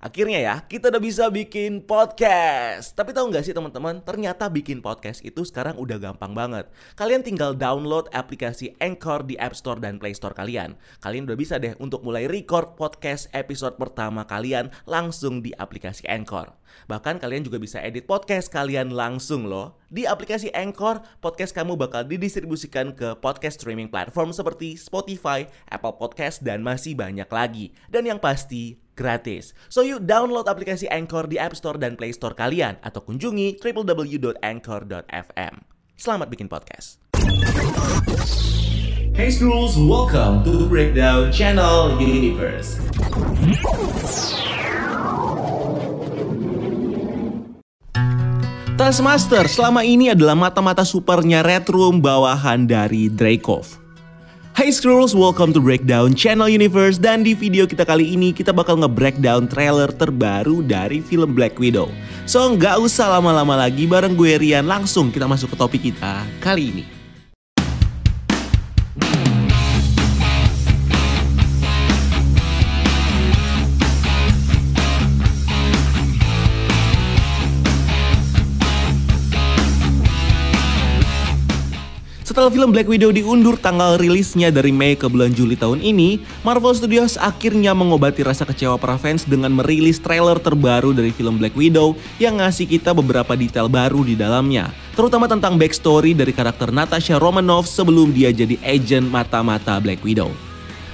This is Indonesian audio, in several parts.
Akhirnya ya, kita udah bisa bikin podcast. Tapi tahu nggak sih teman-teman, ternyata bikin podcast itu sekarang udah gampang banget. Kalian tinggal download aplikasi Anchor di App Store dan Play Store kalian. Kalian udah bisa deh untuk mulai record podcast episode pertama kalian langsung di aplikasi Anchor. Bahkan kalian juga bisa edit podcast kalian langsung loh. Di aplikasi Anchor, podcast kamu bakal didistribusikan ke podcast streaming platform seperti Spotify, Apple Podcast, dan masih banyak lagi. Dan yang pasti, gratis. So you download aplikasi Anchor di App Store dan Play Store kalian atau kunjungi www.anchor.fm. Selamat bikin podcast. Hey Scrolls, welcome to Breakdown Channel Universe. Taskmaster selama ini adalah mata-mata supernya Red Room bawahan dari Dreykov. Hai Scrolls, welcome to Breakdown Channel Universe dan di video kita kali ini kita bakal nge-breakdown trailer terbaru dari film Black Widow. So nggak usah lama-lama lagi bareng gue Rian langsung kita masuk ke topik kita kali ini. Setelah film Black Widow diundur tanggal rilisnya dari Mei ke bulan Juli tahun ini, Marvel Studios akhirnya mengobati rasa kecewa para fans dengan merilis trailer terbaru dari film Black Widow yang ngasih kita beberapa detail baru di dalamnya, terutama tentang backstory dari karakter Natasha Romanoff sebelum dia jadi agent mata-mata Black Widow.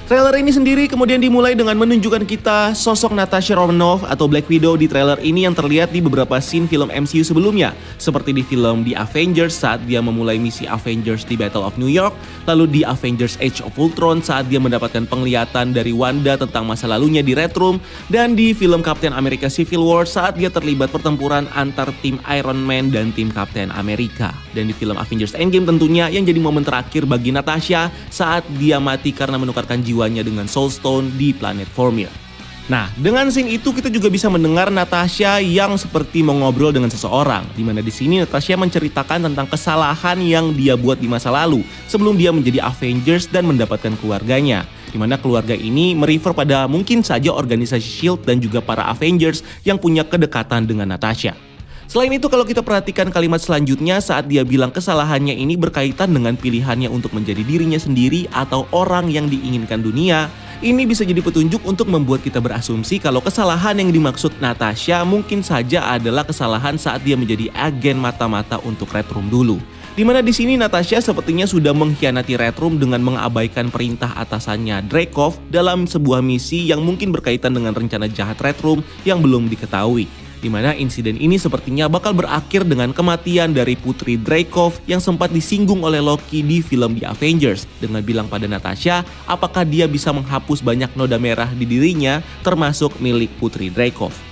Trailer ini sendiri kemudian dimulai dengan menunjukkan kita sosok Natasha Romanoff atau Black Widow di trailer ini yang terlihat di beberapa scene film MCU sebelumnya, seperti di film The Avengers saat dia memulai misi Avengers di Battle of New York, lalu di Avengers Age of Ultron saat dia mendapatkan penglihatan dari Wanda tentang masa lalunya di Red Room, dan di film Captain America Civil War saat dia terlibat pertempuran antar tim Iron Man dan tim Captain America. Dan di film Avengers Endgame tentunya yang jadi momen terakhir bagi Natasha saat dia mati karena menukarkan jiwa jiwanya dengan Soul Stone di planet Vormir. Nah, dengan scene itu kita juga bisa mendengar Natasha yang seperti mengobrol dengan seseorang, di mana di sini Natasha menceritakan tentang kesalahan yang dia buat di masa lalu sebelum dia menjadi Avengers dan mendapatkan keluarganya. Di mana keluarga ini merefer pada mungkin saja organisasi SHIELD dan juga para Avengers yang punya kedekatan dengan Natasha. Selain itu kalau kita perhatikan kalimat selanjutnya saat dia bilang kesalahannya ini berkaitan dengan pilihannya untuk menjadi dirinya sendiri atau orang yang diinginkan dunia, ini bisa jadi petunjuk untuk membuat kita berasumsi kalau kesalahan yang dimaksud Natasha mungkin saja adalah kesalahan saat dia menjadi agen mata-mata untuk Red Room dulu. Di mana di sini Natasha sepertinya sudah mengkhianati Red Room dengan mengabaikan perintah atasannya Dreykov dalam sebuah misi yang mungkin berkaitan dengan rencana jahat Red Room yang belum diketahui di mana insiden ini sepertinya bakal berakhir dengan kematian dari putri Dreykov yang sempat disinggung oleh Loki di film The Avengers dengan bilang pada Natasha apakah dia bisa menghapus banyak noda merah di dirinya termasuk milik putri Dreykov.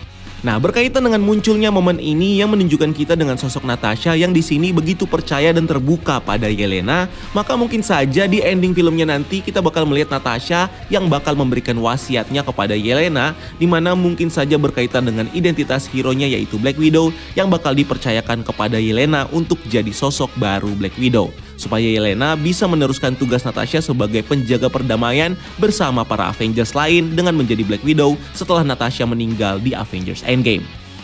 Nah, berkaitan dengan munculnya momen ini yang menunjukkan kita dengan sosok Natasha yang di sini begitu percaya dan terbuka pada Yelena, maka mungkin saja di ending filmnya nanti kita bakal melihat Natasha yang bakal memberikan wasiatnya kepada Yelena, di mana mungkin saja berkaitan dengan identitas hero-nya yaitu Black Widow yang bakal dipercayakan kepada Yelena untuk jadi sosok baru Black Widow supaya Yelena bisa meneruskan tugas Natasha sebagai penjaga perdamaian bersama para Avengers lain dengan menjadi Black Widow setelah Natasha meninggal di Avengers Endgame.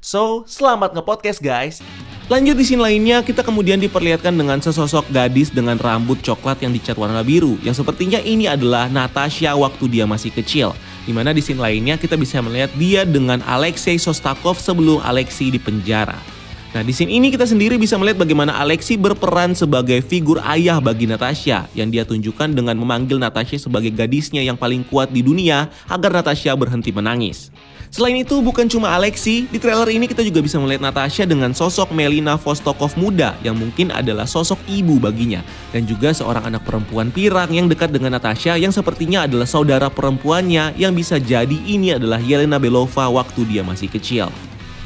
So, selamat nge-podcast guys. Lanjut di scene lainnya, kita kemudian diperlihatkan dengan sesosok gadis dengan rambut coklat yang dicat warna biru, yang sepertinya ini adalah Natasha waktu dia masih kecil. Di mana di scene lainnya kita bisa melihat dia dengan Alexei Sostakov sebelum Alexei dipenjara. Nah, di sini ini kita sendiri bisa melihat bagaimana Alexi berperan sebagai figur ayah bagi Natasha yang dia tunjukkan dengan memanggil Natasha sebagai gadisnya yang paling kuat di dunia agar Natasha berhenti menangis. Selain itu, bukan cuma Alexi, di trailer ini kita juga bisa melihat Natasha dengan sosok Melina Vostokov muda yang mungkin adalah sosok ibu baginya. Dan juga seorang anak perempuan pirang yang dekat dengan Natasha yang sepertinya adalah saudara perempuannya yang bisa jadi ini adalah Yelena Belova waktu dia masih kecil.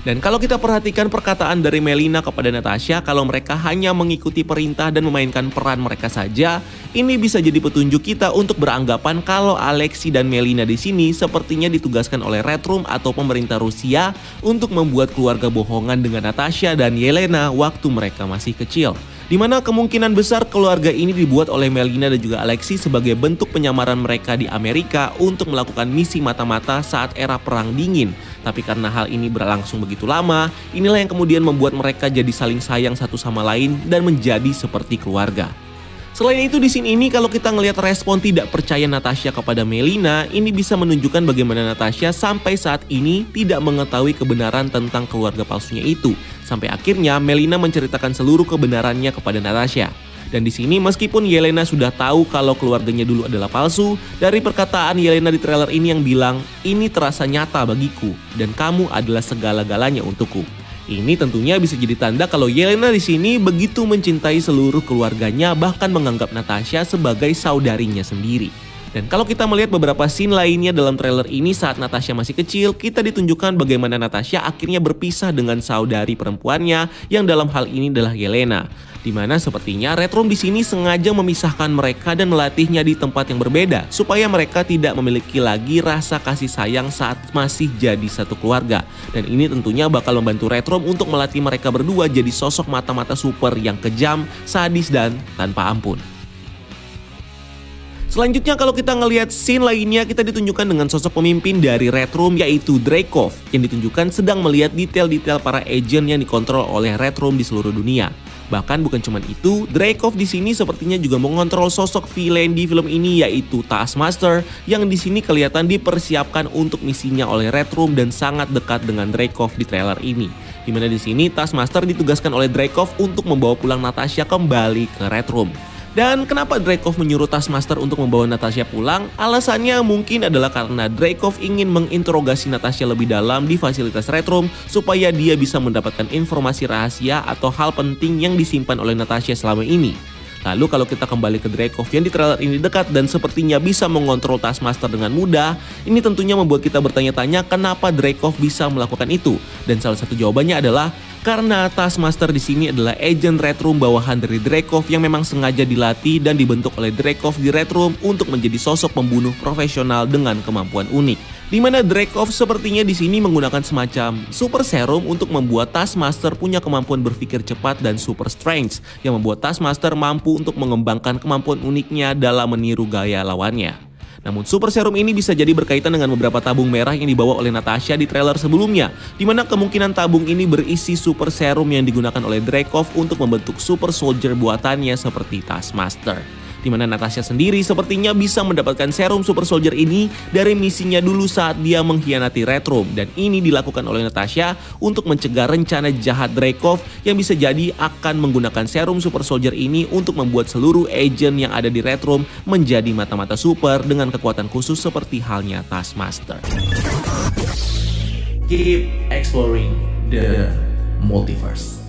Dan kalau kita perhatikan perkataan dari Melina kepada Natasha kalau mereka hanya mengikuti perintah dan memainkan peran mereka saja, ini bisa jadi petunjuk kita untuk beranggapan kalau Alexi dan Melina di sini sepertinya ditugaskan oleh Red Room atau pemerintah Rusia untuk membuat keluarga bohongan dengan Natasha dan Yelena waktu mereka masih kecil di mana kemungkinan besar keluarga ini dibuat oleh Melina dan juga Alexi sebagai bentuk penyamaran mereka di Amerika untuk melakukan misi mata-mata saat era Perang Dingin. Tapi karena hal ini berlangsung begitu lama, inilah yang kemudian membuat mereka jadi saling sayang satu sama lain dan menjadi seperti keluarga. Selain itu di sini ini kalau kita ngelihat respon tidak percaya Natasha kepada Melina, ini bisa menunjukkan bagaimana Natasha sampai saat ini tidak mengetahui kebenaran tentang keluarga palsunya itu. Sampai akhirnya Melina menceritakan seluruh kebenarannya kepada Natasha. Dan di sini meskipun Yelena sudah tahu kalau keluarganya dulu adalah palsu, dari perkataan Yelena di trailer ini yang bilang, ini terasa nyata bagiku dan kamu adalah segala-galanya untukku. Ini tentunya bisa jadi tanda kalau Yelena di sini begitu mencintai seluruh keluarganya bahkan menganggap Natasha sebagai saudarinya sendiri. Dan kalau kita melihat beberapa scene lainnya dalam trailer ini saat Natasha masih kecil, kita ditunjukkan bagaimana Natasha akhirnya berpisah dengan saudari perempuannya yang dalam hal ini adalah Yelena di mana sepertinya Red Room di sini sengaja memisahkan mereka dan melatihnya di tempat yang berbeda supaya mereka tidak memiliki lagi rasa kasih sayang saat masih jadi satu keluarga. Dan ini tentunya bakal membantu Red Room untuk melatih mereka berdua jadi sosok mata-mata super yang kejam, sadis dan tanpa ampun. Selanjutnya kalau kita ngelihat scene lainnya kita ditunjukkan dengan sosok pemimpin dari Red Room yaitu Dreykov yang ditunjukkan sedang melihat detail-detail para agent yang dikontrol oleh Red Room di seluruh dunia. Bahkan bukan cuma itu, Dreykov di sini sepertinya juga mengontrol sosok villain di film ini yaitu Taskmaster yang di sini kelihatan dipersiapkan untuk misinya oleh Red Room dan sangat dekat dengan Dreykov di trailer ini. Di mana di sini Taskmaster ditugaskan oleh Dreykov untuk membawa pulang Natasha kembali ke Red Room. Dan kenapa Dreykov menyuruh Taskmaster untuk membawa Natasha pulang? Alasannya mungkin adalah karena Dreykov ingin menginterogasi Natasha lebih dalam di fasilitas Red Room supaya dia bisa mendapatkan informasi rahasia atau hal penting yang disimpan oleh Natasha selama ini. Lalu kalau kita kembali ke Dreykov yang di trailer ini dekat dan sepertinya bisa mengontrol Taskmaster dengan mudah, ini tentunya membuat kita bertanya-tanya kenapa Dreykov bisa melakukan itu. Dan salah satu jawabannya adalah karena Taskmaster di sini adalah agent Red Room bawahan dari Dreykov yang memang sengaja dilatih dan dibentuk oleh Dreykov di Red Room untuk menjadi sosok pembunuh profesional dengan kemampuan unik. Di mana Dreykov sepertinya di sini menggunakan semacam super serum untuk membuat Taskmaster punya kemampuan berpikir cepat dan super strength yang membuat Taskmaster mampu untuk mengembangkan kemampuan uniknya dalam meniru gaya lawannya. Namun super serum ini bisa jadi berkaitan dengan beberapa tabung merah yang dibawa oleh Natasha di trailer sebelumnya, di mana kemungkinan tabung ini berisi super serum yang digunakan oleh Dreykov untuk membentuk super soldier buatannya seperti Taskmaster di mana Natasha sendiri sepertinya bisa mendapatkan serum super soldier ini dari misinya dulu saat dia mengkhianati Red Room dan ini dilakukan oleh Natasha untuk mencegah rencana jahat Dreykov yang bisa jadi akan menggunakan serum super soldier ini untuk membuat seluruh agent yang ada di Red Room menjadi mata-mata super dengan kekuatan khusus seperti halnya Taskmaster. Keep exploring the multiverse.